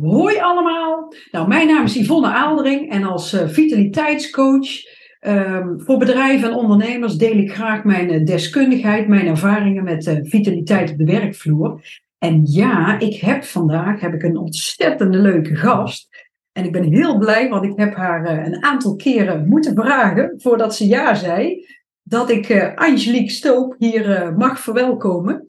Hoi allemaal. Nou, mijn naam is Yvonne Aaldering en als uh, vitaliteitscoach um, voor bedrijven en ondernemers deel ik graag mijn uh, deskundigheid, mijn ervaringen met uh, vitaliteit op de werkvloer. En ja, ik heb vandaag heb ik een ontzettende leuke gast. En ik ben heel blij, want ik heb haar een aantal keren moeten vragen voordat ze ja zei, dat ik Angelique Stoop hier mag verwelkomen.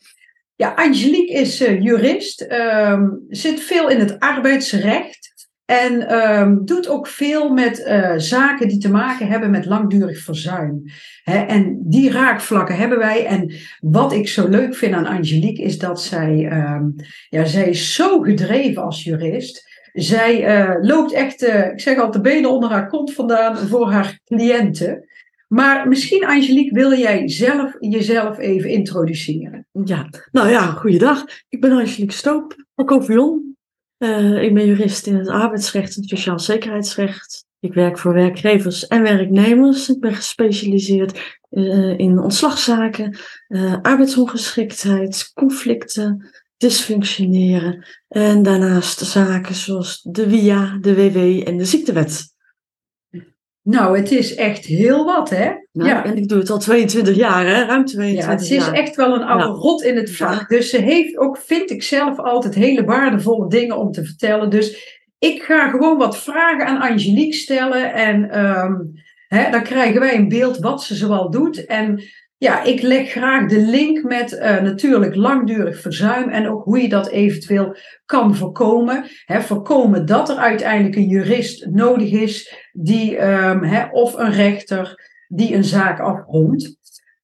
Ja, Angelique is uh, jurist, um, zit veel in het arbeidsrecht en um, doet ook veel met uh, zaken die te maken hebben met langdurig verzuim. En die raakvlakken hebben wij. En wat ik zo leuk vind aan Angelique is dat zij, um, ja, zij is zo gedreven als jurist. Zij uh, loopt echt, ik zeg al, de benen onder haar kont vandaan voor haar cliënten. Maar misschien, Angelique, wil jij zelf jezelf even introduceren? Ja, nou ja, goeiedag. Ik ben Angelique Stoop van Covion. Uh, ik ben jurist in het arbeidsrecht en sociaal zekerheidsrecht. Ik werk voor werkgevers en werknemers. Ik ben gespecialiseerd uh, in ontslagzaken, uh, arbeidsongeschiktheid, conflicten, dysfunctioneren en daarnaast zaken zoals de WIA, de WW en de ziektewet. Nou, het is echt heel wat, hè? Nou, ja. En ik doe het al 22 jaar, hè? Ruim 22 jaar. Ja, het is echt wel een oude rot in het vak. Dus ze heeft ook, vind ik zelf, altijd hele waardevolle dingen om te vertellen. Dus ik ga gewoon wat vragen aan Angelique stellen. En um, hè, dan krijgen wij een beeld wat ze zoal doet. En ja, ik leg graag de link met uh, natuurlijk langdurig verzuim en ook hoe je dat eventueel kan voorkomen. He, voorkomen dat er uiteindelijk een jurist nodig is die, he, of een rechter die een zaak afrondt.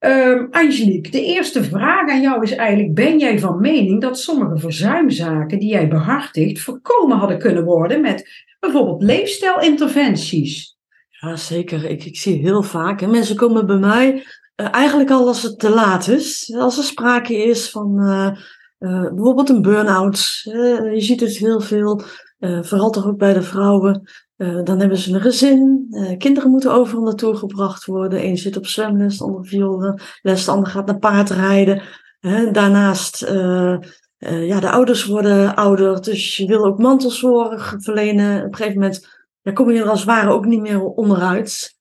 Um, Angelique, de eerste vraag aan jou is eigenlijk: ben jij van mening dat sommige verzuimzaken die jij behartigt voorkomen hadden kunnen worden met bijvoorbeeld leefstijlinterventies? Ja, zeker. Ik, ik zie heel vaak. Hè, mensen komen bij mij uh, eigenlijk al als het te laat is. Als er sprake is van uh, uh, bijvoorbeeld een burn-out. je ziet het heel veel, vooral toch ook bij de vrouwen. Dan hebben ze een gezin, kinderen moeten overal naartoe gebracht worden. Eén zit op zwemles, de ander vioolles, de ander gaat naar paardrijden. daarnaast, ja, de ouders worden ouder, dus je wil ook mantelzorg verlenen. Op een gegeven moment kom je er als het ware ook niet meer onderuit.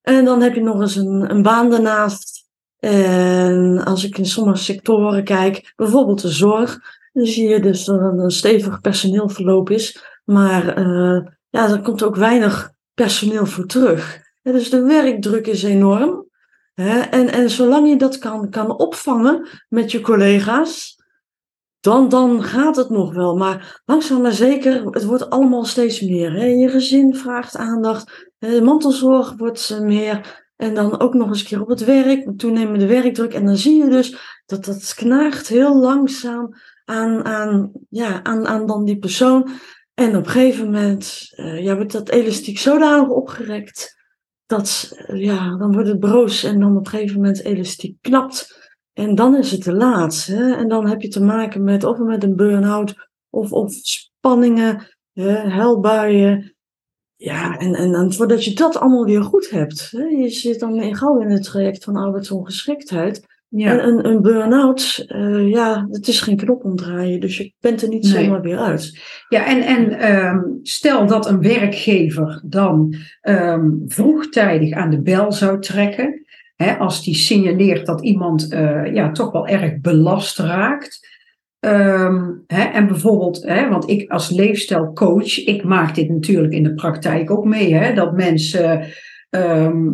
En dan heb je nog eens een, een baan daarnaast. En als ik in sommige sectoren kijk, bijvoorbeeld de zorg, dan zie je dus dat er een stevig personeelverloop is. Maar ja, er komt ook weinig personeel voor terug. dus de werkdruk is enorm. Hè? En, en zolang je dat kan, kan opvangen met je collega's, dan, dan gaat het nog wel. Maar langzaam maar zeker, het wordt allemaal steeds meer. Hè? Je gezin vraagt aandacht, de mantelzorg wordt meer. En dan ook nog eens een keer op het werk, toenemende werkdruk. En dan zie je dus dat dat knaagt heel langzaam aan, aan, ja, aan, aan dan die persoon. En op een gegeven moment uh, ja, wordt dat elastiek zodanig opgerekt. Dat, uh, ja, dan wordt het broos en dan op een gegeven moment elastiek knapt. En dan is het te laat. Hè? En dan heb je te maken met of met een burn-out of, of spanningen, hè, helbuien. Ja, en, en, voordat je dat allemaal weer goed hebt. Hè? Je zit dan gauw in het traject van arbeidsongeschiktheid. Ja. En een, een burn-out, uh, ja, het is geen knop omdraaien, dus je bent er niet nee. zomaar weer uit. Ja, en, en um, stel dat een werkgever dan um, vroegtijdig aan de bel zou trekken, als die signaleert dat iemand uh, ja, toch wel erg belast raakt. Um, en bijvoorbeeld, want ik als leefstijlcoach, ik maak dit natuurlijk in de praktijk ook mee, dat mensen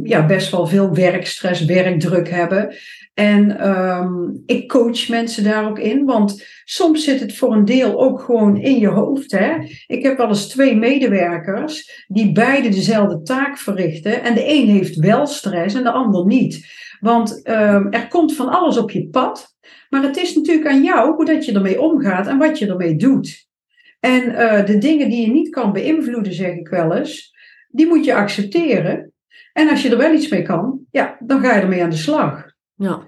ja, best wel veel werkstress, werkdruk hebben. En um, ik coach mensen daar ook in, want soms zit het voor een deel ook gewoon in je hoofd. Hè? Ik heb wel eens twee medewerkers die beide dezelfde taak verrichten. En de een heeft wel stress en de ander niet. Want um, er komt van alles op je pad. Maar het is natuurlijk aan jou hoe dat je ermee omgaat en wat je ermee doet. En uh, de dingen die je niet kan beïnvloeden, zeg ik wel eens, die moet je accepteren. En als je er wel iets mee kan, ja, dan ga je ermee aan de slag. Ja.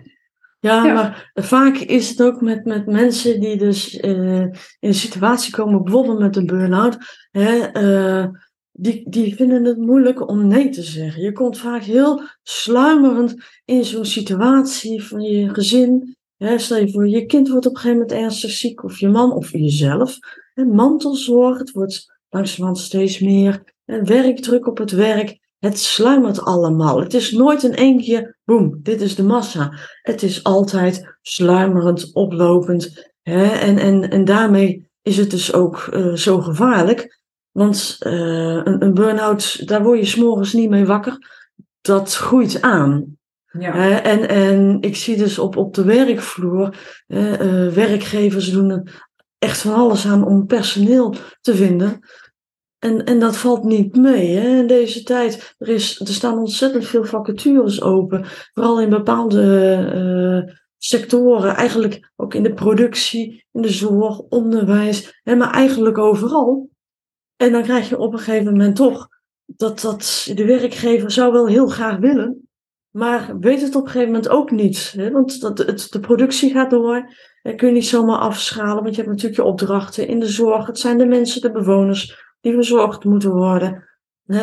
Ja, ja, maar vaak is het ook met, met mensen die dus uh, in een situatie komen, bijvoorbeeld met een burn-out, hè, uh, die, die vinden het moeilijk om nee te zeggen. Je komt vaak heel sluimerend in zo'n situatie van je gezin. Hè, stel je voor, je kind wordt op een gegeven moment ernstig ziek, of je man of jezelf. mantelzorg, het wordt langzamerhand steeds meer. En werkdruk op het werk, het sluimert allemaal. Het is nooit in één keer, boem, dit is de massa. Het is altijd sluimerend, oplopend. Hè? En, en, en daarmee is het dus ook uh, zo gevaarlijk. Want uh, een, een burn-out, daar word je s'morgens niet mee wakker. Dat groeit aan. Ja. Uh, en, en ik zie dus op, op de werkvloer, werkgevers doen er echt van alles aan om personeel te vinden. En, en dat valt niet mee hè? in deze tijd. Er, is, er staan ontzettend veel vacatures open. Vooral in bepaalde uh, sectoren. Eigenlijk ook in de productie, in de zorg, onderwijs. Hè? Maar eigenlijk overal. En dan krijg je op een gegeven moment toch dat, dat de werkgever zou wel heel graag willen. Maar weet het op een gegeven moment ook niet. Hè? Want dat, het, de productie gaat door. En kun je niet zomaar afschalen. Want je hebt natuurlijk je opdrachten in de zorg. Het zijn de mensen, de bewoners die verzorgd moeten worden.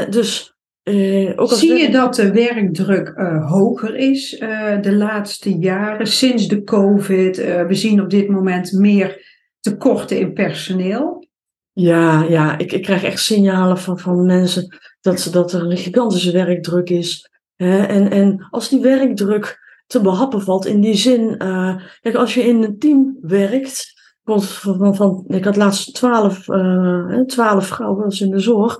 Dus, eh, ook als Zie je dat de werkdruk uh, hoger is uh, de laatste jaren, sinds de COVID? Uh, we zien op dit moment meer tekorten in personeel. Ja, ja ik, ik krijg echt signalen van, van mensen dat, ze, dat er een gigantische werkdruk is. Hè? En, en als die werkdruk te behappen valt, in die zin, kijk, als je in een team werkt, van, van, ik had laatst twaalf, uh, twaalf vrouwen in de zorg.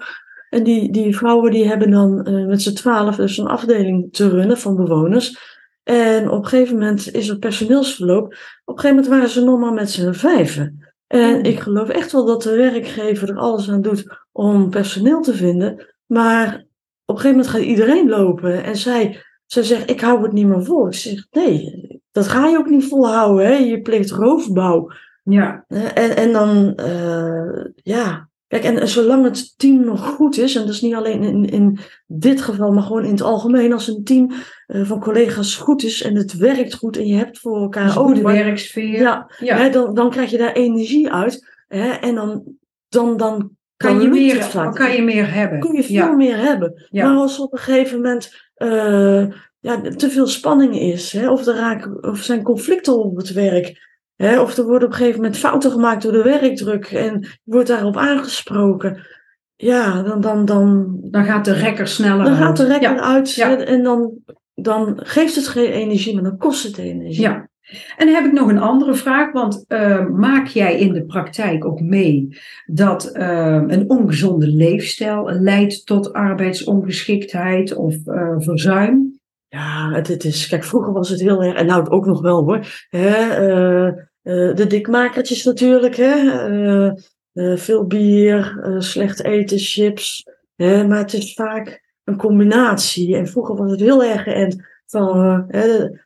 En die, die vrouwen die hebben dan uh, met z'n twaalf dus een afdeling te runnen van bewoners. En op een gegeven moment is er personeelsverloop. Op een gegeven moment waren ze nog maar met z'n vijven. En oh. ik geloof echt wel dat de werkgever er alles aan doet om personeel te vinden. Maar op een gegeven moment gaat iedereen lopen. En zij, zij zegt, ik hou het niet meer vol. Ik zeg, nee, dat ga je ook niet volhouden. Hè? Je plicht roofbouw. Ja. En, en dan, uh, ja. Kijk, en, zolang het team nog goed is, en dat is niet alleen in, in dit geval, maar gewoon in het algemeen, als een team uh, van collega's goed is en het werkt goed en je hebt voor elkaar ook. Een werksfeer. Ja, ja. Hè, dan, dan krijg je daar energie uit. Hè, en dan, dan, dan kan, je meer, dan kan je meer hebben. Kun je veel meer hebben. Ja. Maar als op een gegeven moment uh, ja, te veel spanning is, hè, of, er raken, of zijn conflicten op het werk, of er worden op een gegeven moment fouten gemaakt door de werkdruk en je wordt daarop aangesproken. Ja, dan, dan, dan, dan gaat de rekker sneller dan uit. gaat de rekker uit en dan, dan geeft het geen energie, maar dan kost het energie. Ja. En dan heb ik nog een andere vraag, want uh, maak jij in de praktijk ook mee dat uh, een ongezonde leefstijl leidt tot arbeidsongeschiktheid of uh, verzuim? Ja, het, het, is, kijk, vroeger was het heel erg, en nou ook nog wel hoor, hè, uh, uh, de dikmakertjes natuurlijk, hè, uh, veel bier, slecht eten, chips, hè, maar het is vaak een combinatie. En vroeger was het heel erg geënt van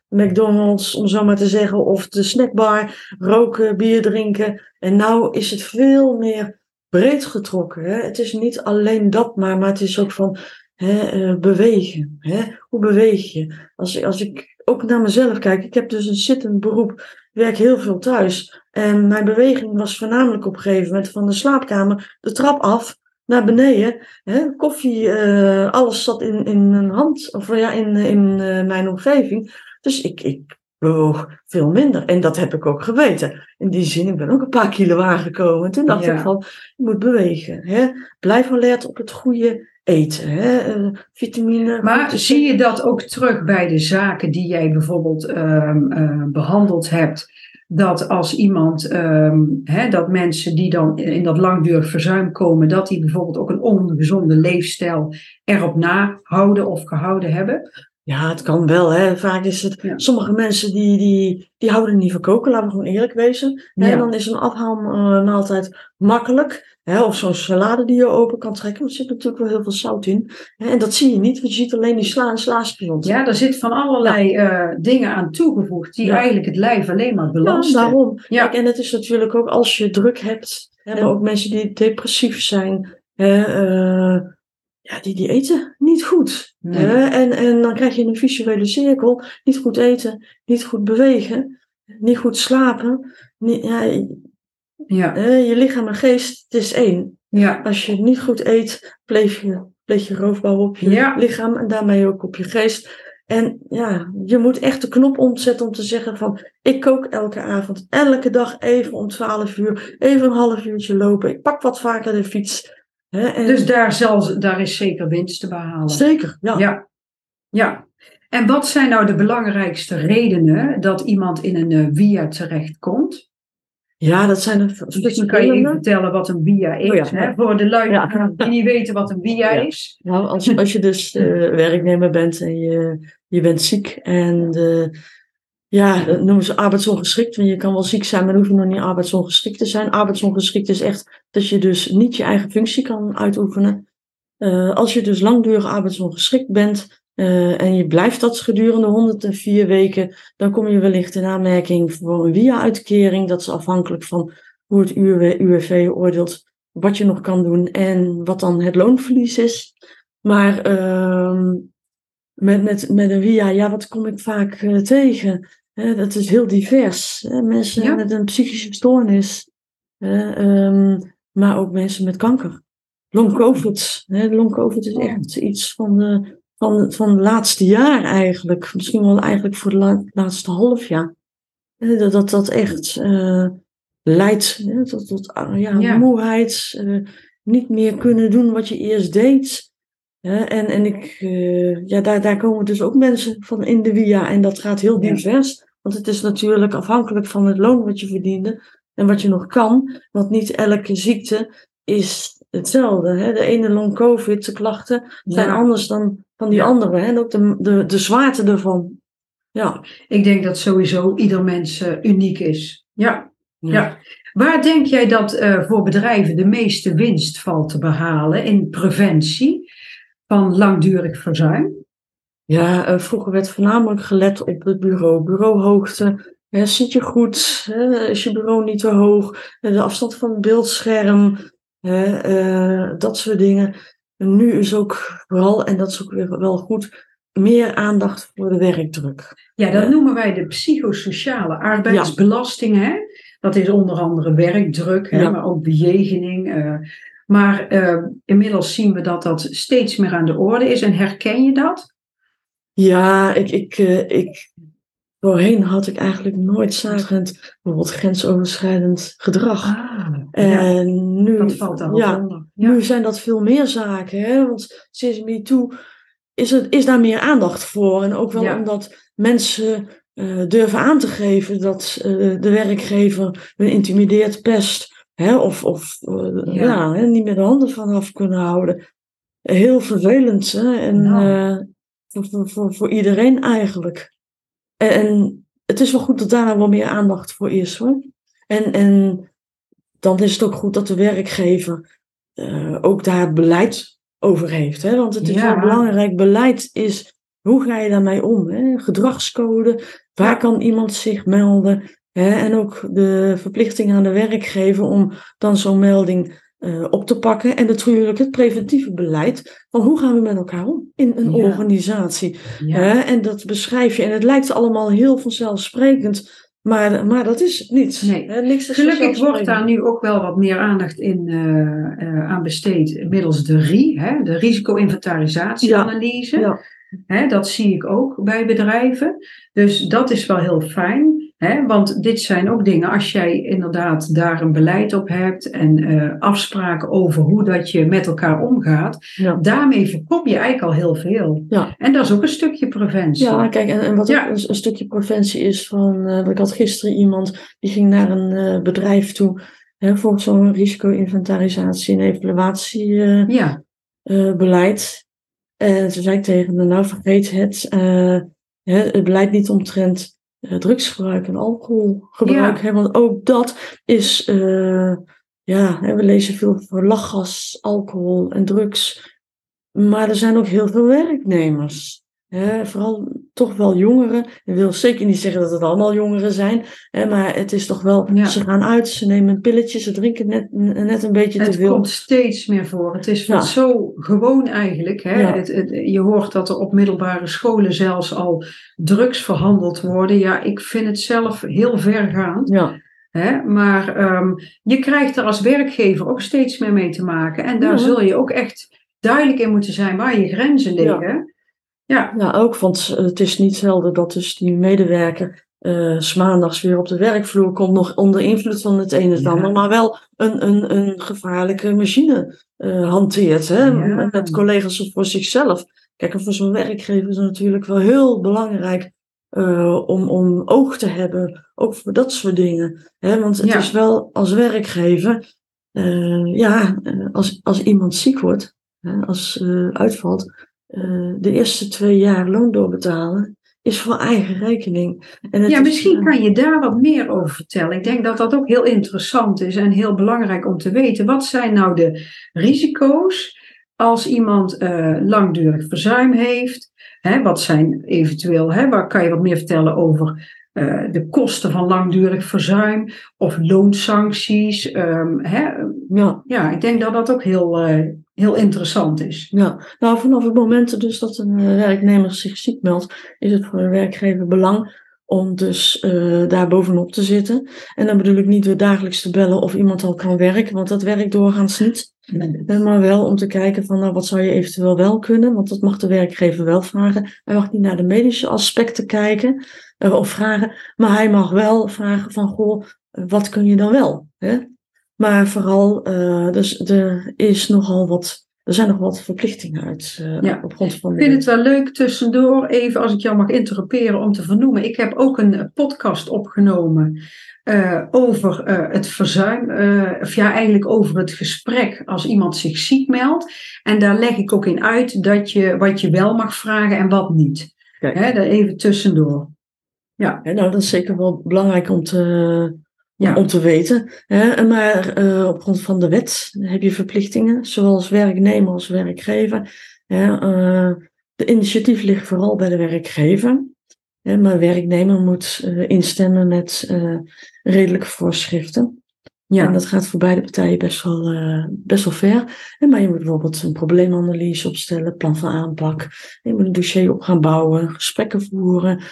McDonald's, om zo maar te zeggen, of de snackbar, roken, bier drinken. En nou is het veel meer breed getrokken. Hè. Het is niet alleen dat maar, maar het is ook van Hè, bewegen. Hè? Hoe beweeg je? Als, als ik ook naar mezelf kijk, ik heb dus een zittend beroep, werk heel veel thuis. En mijn beweging was voornamelijk op een gegeven moment van de slaapkamer de trap af naar beneden. Hè? Koffie, uh, alles zat in, in een hand, of ja, in, in uh, mijn omgeving. Dus ik, ik bewoog veel minder. En dat heb ik ook geweten. In die zin, ik ben ook een paar kilo aangekomen. Toen dacht ik van, je moet bewegen. Hè? Blijf alert op het goede eten. Hè? Uh, vitamine. Maar zie je dat ook terug bij de zaken die jij bijvoorbeeld um, uh, behandeld hebt? Dat als iemand, um, hè, dat mensen die dan in dat langdurig verzuim komen, dat die bijvoorbeeld ook een ongezonde leefstijl erop nahouden of gehouden hebben? Ja, het kan wel. Hè. Vaak is het. Ja. Sommige mensen die, die, die houden niet van koken, laten we gewoon eerlijk wezen. Ja. En dan is een afhaalmaaltijd makkelijk. Hè, of zo'n salade die je open kan trekken. Want er zit natuurlijk wel heel veel zout in. En dat zie je niet, want je ziet alleen die sla en slaaspion. Ja, daar zit van allerlei ja. uh, dingen aan toegevoegd. die eigenlijk het lijf alleen maar belasten. Ja, daarom. Ja. Kijk, en het is natuurlijk ook als je druk hebt. Hè, maar ook mensen die depressief zijn. Hè, uh, ja, die, die eten niet goed. Nee. En, en dan krijg je een visuele cirkel. Niet goed eten, niet goed bewegen, niet goed slapen. Niet, ja, ja. je lichaam en geest, het is één. Ja. Als je niet goed eet, pleeg je, pleeg je roofbouw op je lichaam en daarmee ook op je geest. En ja, je moet echt de knop omzetten om te zeggen van, ik kook elke avond, elke dag even om 12 uur, even een half uurtje lopen. Ik pak wat vaker de fiets. Hè, en... Dus daar, zelfs, daar is zeker winst te behalen. Zeker, ja. ja. Ja. En wat zijn nou de belangrijkste redenen dat iemand in een uh, via terechtkomt? Ja, dat zijn er Misschien kan je even vertellen wat een via is. Oh ja, hè? ja. Voor de lui Ja. die niet weten wat een via Ja. is. Nou, als, je- als je dus eh, werknemer bent en je, je bent ziek en de, ja, dat noemen ze arbeidsongeschikt. Want je kan wel ziek zijn, maar dan hoef je nog niet arbeidsongeschikt te zijn. Arbeidsongeschikt is echt dat je dus niet je eigen functie kan uitoefenen. Eh, als je dus langdurig arbeidsongeschikt bent eh, en je blijft dat gedurende 104 weken, dan kom je wellicht in aanmerking voor een via-uitkering. Dat is afhankelijk van hoe het UW, UWV oordeelt wat je nog kan doen en wat dan het loonverlies is. Maar ehm, met, met, met een via, ja, wat kom ik vaak eh, tegen? Hè, dat is heel divers. Hè? Mensen Ja. met een psychische stoornis, ehm, maar ook mensen met kanker. Long COVID. Hè? Long COVID is echt iets van de, van, van het laatste jaar eigenlijk. Misschien wel eigenlijk voor het la- laatste half jaar. Hè, Dat dat, dat echt eh, leidt hè, tot, tot ah, ja, Ja. moeheid. eh, niet meer kunnen doen wat je eerst deed. Hè, en en ik, eh, ja, daar, daar komen dus ook mensen van in de via. En dat gaat heel Ja. divers. Want het is natuurlijk afhankelijk van het loon wat je verdiende. En wat je nog kan. Want niet elke ziekte is hetzelfde. Hè? De ene long covid, de klachten zijn Ja. anders dan van die andere. hè, En ook de, de, de zwaarte ervan. Ja. Ik denk dat sowieso ieder mens eh, uniek is. Ja. Ja. Waar denk jij dat eh, voor bedrijven de meeste winst valt te behalen in preventie van langdurig verzuim? Ja, eh, vroeger werd voornamelijk gelet op het bureau. Bureauhoogte. Hè, zit je goed? Hè, is je bureau niet te hoog? De afstand van het beeldscherm. Hè, dat soort dingen. Nu is ook vooral, en dat is ook weer wel goed, meer aandacht voor de werkdruk. Ja, dat noemen wij de psychosociale arbeidsbelasting. Hè? Dat is onder andere werkdruk, hè, Ja. maar ook bejegening. eh. maar eh, inmiddels zien we dat dat steeds meer aan de orde is. En herken je dat? Ja, ik, ik, eh, ik, voorheen had ik eigenlijk nooit zagend, bijvoorbeeld grensoverschrijdend gedrag. ja, En nu, dat valt daar ja, onder. Ja. Nu zijn dat veel meer zaken, hè? want sinds MeToo is, het, is daar meer aandacht voor. En ook wel Ja. omdat mensen eh, durven aan te geven dat eh, de werkgever hun intimideert, pest, hè? of, of eh, Ja. hè, niet meer de handen vanaf kunnen houden. Heel vervelend hè? en Nou. voor, voor, voor, voor iedereen eigenlijk. En, en het is wel goed dat daar nou wel meer aandacht voor is hoor. En, en dan is het ook goed dat de werkgever eh, ook daar het beleid over heeft. Hè? Want het is Ja. wel belangrijk. Beleid is, hoe ga je daarmee om? Hè? Gedragscode, waar Ja. kan iemand zich melden? Hè? En ook de verplichting aan de werkgever om dan zo'n melding eh, op te pakken. En natuurlijk het preventieve beleid van hoe gaan we met elkaar om in een Ja. organisatie. Hè? En dat beschrijf je. En het lijkt allemaal heel vanzelfsprekend. Maar, maar dat is het niet. Nee. Hè, Niks is Gelukkig wordt daar nu ook wel wat meer aandacht in, eh, aan besteed middels de RI, hè, de risico-inventarisatieanalyse. Ja. Hè, dat zie ik ook bij bedrijven. Dus dat is wel heel fijn. Want dit zijn ook dingen, als jij inderdaad daar een beleid op hebt en eh, afspraken over hoe dat je met elkaar omgaat, Ja. daarmee voorkom je eigenlijk al heel veel. Ja. En dat is ook een stukje preventie. Ja, kijk, en, en wat Ja. ook een, een stukje preventie is van, eh, ik had gisteren iemand die ging naar een eh, bedrijf toe hè, voor zo'n risico-inventarisatie en evaluatiebeleid. en toen zei ik tegen hem, nou vergeet het, hè, het beleid niet omtrent drugsgebruik en alcoholgebruik. Ja. Hè, want ook dat is, eh, ja, hè, we lezen veel voor lachgas, alcohol en drugs. Maar er zijn ook heel veel werknemers. Hè, vooral toch wel jongeren. Ik wil zeker niet zeggen dat het allemaal jongeren zijn. Hè, maar het is toch wel, Ja. ze gaan uit, ze nemen een pilletje, ze drinken net, net een beetje te Het veel. komt steeds meer voor. Het is Ja. zo gewoon eigenlijk. Hè? Ja. Het, het- je hoort dat er op middelbare scholen zelfs al drugs verhandeld worden. Ja, ik vind het zelf heel vergaand. Ja, Hè? Maar ehm, je krijgt er als werkgever ook steeds meer mee te maken. En daar zul je ook echt duidelijk in moeten zijn waar je grenzen liggen. Ja, ook, want het is niet zelden dat dus die medewerker uh, s maandags weer op de werkvloer komt, nog onder invloed van het een en het ander, maar wel een, een, een gevaarlijke machine uh, hanteert. Hè? Ja. Met collega's of voor zichzelf. Kijk, en voor zo'n werkgever is het natuurlijk wel heel belangrijk uh, om, om oog te hebben, ook voor dat soort dingen. Hè? Want het Ja. is wel als werkgever, ja, als, als iemand ziek wordt, hè, als uitvalt, uh, de eerste twee jaar loon doorbetalen, is voor eigen rekening. En Ja, is, misschien uh, kan je daar wat meer over vertellen. Ik denk dat dat ook heel interessant is en heel belangrijk om te weten. Wat zijn nou de risico's als iemand uh, langdurig verzuim heeft? Hè, wat zijn eventueel, hè, waar kan je wat meer vertellen over uh, de kosten van langdurig verzuim of loonsancties? Um, hè? Ja. ja, ik denk dat dat ook heel, uh, heel interessant is. Ja, nou vanaf het moment dus dat een uh, werknemer zich ziek meldt, is het voor een werkgever belang om dus uh, daar bovenop te zitten. En dan bedoel ik niet door dagelijks te bellen of iemand al kan werken, want dat werkt doorgaans niet. Nee. Maar wel om te kijken van nou, wat zou je eventueel wel kunnen, want dat mag de werkgever wel vragen. Hij mag niet naar de medische aspecten kijken uh, of vragen, maar hij mag wel vragen van goh, wat kun je dan wel? Hè? Maar vooral, uh, dus er is nogal wat er zijn nog wat verplichtingen uit uh, ja. op grond van. Ik vind het wel leuk tussendoor, even als ik jou mag interromperen om te vernoemen. Ik heb ook een podcast opgenomen uh, over uh, het verzuim, of ja, eigenlijk over het gesprek als iemand zich ziek meldt. En daar leg ik ook in uit dat je, wat je wel mag vragen en wat niet. Hè, daar even tussendoor. Ja. ja. nou, dat is zeker wel belangrijk om te, ja. om te weten. Hè? Maar uh, op grond van de wet heb je verplichtingen, zowel als werknemer als werkgever. Hè? Uh, de initiatief ligt vooral bij de werkgever. Hè? Maar werknemer moet uh, instemmen met redelijke voorschriften. Ja. En dat gaat voor beide partijen best wel, best wel ver. En maar je moet bijvoorbeeld een probleemanalyse opstellen, plan van aanpak. Je moet een dossier op gaan bouwen, gesprekken voeren.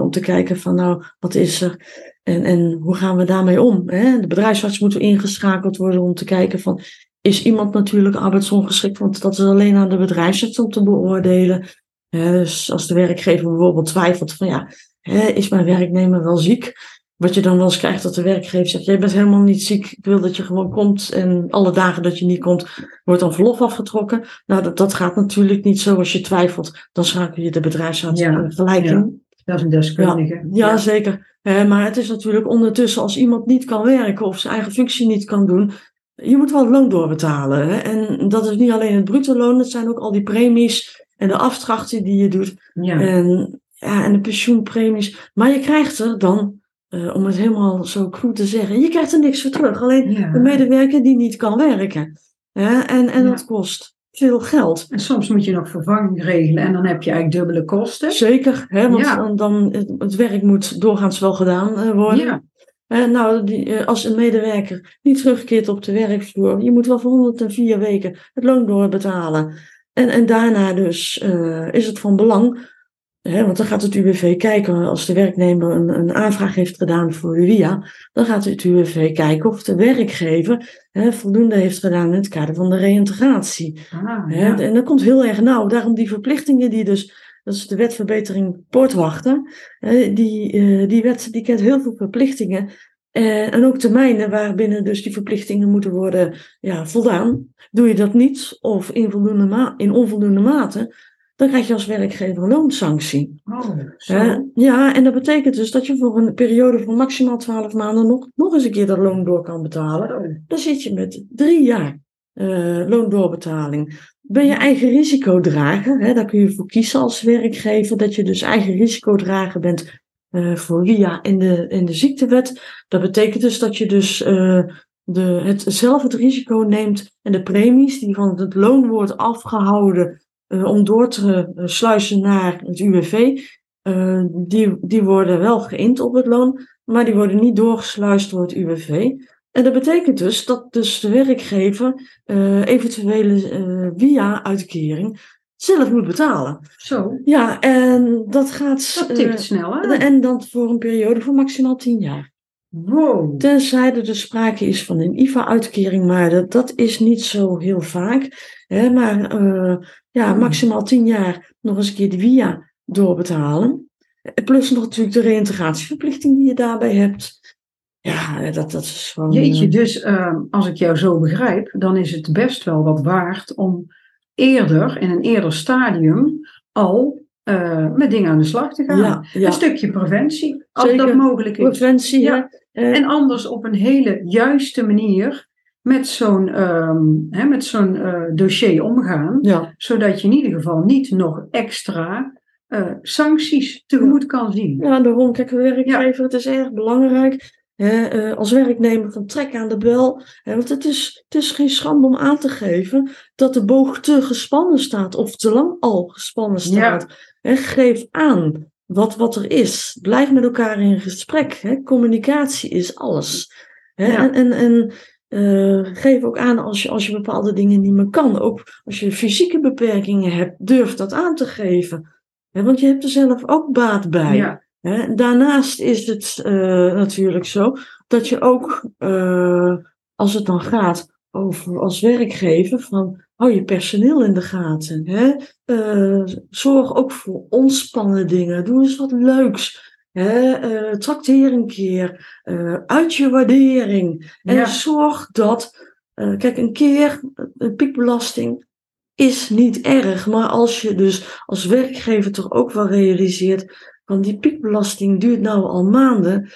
Om te kijken van nou, wat is er? En, en hoe gaan we daarmee om? Hè? De bedrijfsarts moet ingeschakeld worden om te kijken van, is iemand natuurlijk arbeidsongeschikt? Want dat is alleen aan de bedrijfsarts om te beoordelen. Hè? Dus als de werkgever bijvoorbeeld twijfelt van, ja, hè, is mijn werknemer wel ziek? Wat je dan wel eens krijgt dat de werkgever zegt, jij bent helemaal niet ziek, ik wil dat je gewoon komt. En alle dagen dat je niet komt, wordt dan verlof afgetrokken. Nou, dat, dat gaat natuurlijk niet zo als je twijfelt. Dan schakel je de bedrijfsarts ja, gelijk ja. in. Dat is een deskundige. Ja, ja zeker. Maar het is natuurlijk ondertussen als iemand niet kan werken of zijn eigen functie niet kan doen, je moet wel het loon doorbetalen. Hè? En dat is niet alleen het bruto loon, het zijn ook al die premies en de afdrachten die je doet. Ja. En, ja, en de pensioenpremies. Maar je krijgt er dan, uh, om het helemaal zo goed te zeggen, je krijgt er niks voor terug. Alleen Ja. de medewerker die niet kan werken. Hè? En, en Ja. dat kost veel geld. En soms moet je nog vervanging regelen en dan heb je eigenlijk dubbele kosten. Zeker, hè, want Ja. dan, dan het, het werk moet doorgaans wel gedaan eh, worden. Ja, Eh, nou, die, eh, als een medewerker niet terugkeert op de werkvloer, je moet wel voor 104 weken het loon doorbetalen. En, en daarna dus eh, is het van belang, hè, want dan gaat het UWV kijken, als de werknemer een, een aanvraag heeft gedaan voor de WIA, dan gaat het UWV kijken of de werkgever hè, voldoende heeft gedaan in het kader van de reïntegratie. ah, ja. En dat komt heel erg nauw. Daarom die verplichtingen die dus, dat is de wet verbetering poortwachten, hè, die, eh, die wet die kent heel veel verplichtingen. Eh, en ook termijnen waarbinnen dus die verplichtingen moeten worden ja, voldaan. Doe je dat niet of in, voldoende ma- in onvoldoende mate, dan krijg je als werkgever een loonsanctie. Oh, zo. Hè? Ja, en dat betekent dus dat je voor een periode van maximaal 12 maanden nog, nog eens een keer dat loon door kan betalen. Oh, Dan zit je met drie jaar eh, loondoorbetaling. Ben je eigen risicodrager, hè, daar kun je voor kiezen als werkgever, dat je dus eigen risicodrager bent eh, voor WIA in de, in de ziektewet. Dat betekent dus dat je dus eh, de, het, zelf het risico neemt en de premies die van het loon wordt afgehouden eh, om door te eh, sluizen naar het UWV, eh, die, die worden wel geïnd op het loon, maar die worden niet doorgesluist door het UWV. En dat betekent dus dat dus de werkgever eh, eventuele eh via-uitkering zelf moet betalen. zo. Ja, en dat gaat. Dat eh, tikt snel, hè? en dan voor een periode van maximaal 10 jaar. Wow. Tenzij er dus sprake is van een IVA-uitkering, maar dat, dat is niet zo heel vaak. Hè, maar eh, ja, Hmm. maximaal 10 jaar nog eens een keer de via doorbetalen. Plus nog natuurlijk de reïntegratieverplichting die je daarbij hebt. Ja, dat, dat is gewoon... Jeetje, eh, dus ehm, als ik jou zo begrijp, dan is het best wel wat waard om eerder, in een eerder stadium, al eh, met dingen aan de slag te gaan. ja, ja. Een stukje preventie, als Zeker. dat mogelijk is. Preventie, Ja. Eh, En anders op een hele juiste manier met zo'n ehm, met zo'n eh, dossier omgaan, ja, zodat je in ieder geval niet nog extra eh, sancties tegemoet kan zien. ja, daarom, kijk, werkgever, het is erg belangrijk. Hè, eh, als werknemer van trek aan de bel. Hè, want het is, het is geen schande om aan te geven dat de boog te gespannen staat. Of te lang al gespannen staat. Hè, geef aan wat, wat er is. Blijf met elkaar in gesprek. Hè. Communicatie is alles. Hè. En, en, en eh, geef ook aan als je, als je bepaalde dingen niet meer kan. Ook als je fysieke beperkingen hebt, durf dat aan te geven. Want je hebt er zelf ook baat bij. Ja, Daarnaast is het eh, natuurlijk zo dat je ook, eh, als het dan gaat over als werkgever, van hou je personeel in de gaten. Hè? Zorg ook voor ontspannen dingen. Doe eens wat leuks. Hè? Eh, trakteer een keer. eh, uit je waardering. En Ja. zorg dat, eh, kijk, een keer een piekbelasting is niet erg. Maar als je dus als werkgever toch ook wel realiseert van die piekbelasting duurt nou al maanden,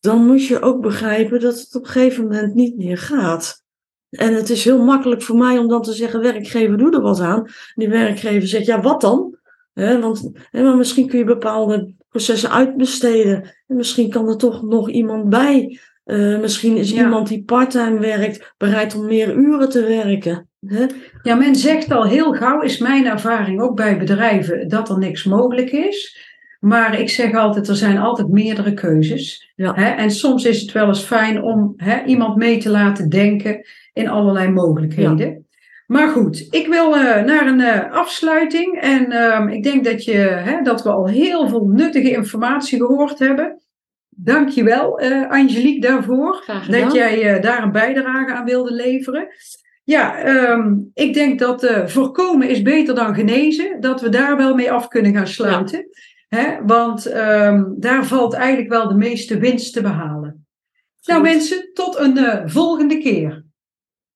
dan moet je ook begrijpen dat het op een gegeven moment niet meer gaat. En het is heel makkelijk voor mij om dan te zeggen, werkgever, doe er wat aan. Die werkgever zegt, ja, wat dan? Want maar misschien kun je bepaalde processen uitbesteden. En misschien kan er toch nog iemand bij. Eh, misschien is Ja. iemand die parttime werkt bereid om meer uren te werken. Hè? Ja, men zegt al heel gauw, is mijn ervaring ook bij bedrijven, dat er niks mogelijk is. Maar ik zeg altijd, er zijn altijd meerdere keuzes. Ja. Hè? En soms is het wel eens fijn om hè, iemand mee te laten denken in allerlei mogelijkheden. Maar goed, ik wil eh, naar een eh, afsluiting. En ehm, ik denk dat, je, hè, dat we al heel veel nuttige informatie gehoord hebben. Dank je wel, eh, Angelique, daarvoor. Dat jij daar een bijdrage aan wilde leveren. Ja, ehm, ik denk dat voorkomen is beter dan genezen. Dat we daar wel mee af kunnen gaan sluiten. Hè? Want ehm, daar valt eigenlijk wel de meeste winst te behalen. Nou mensen, tot een volgende keer.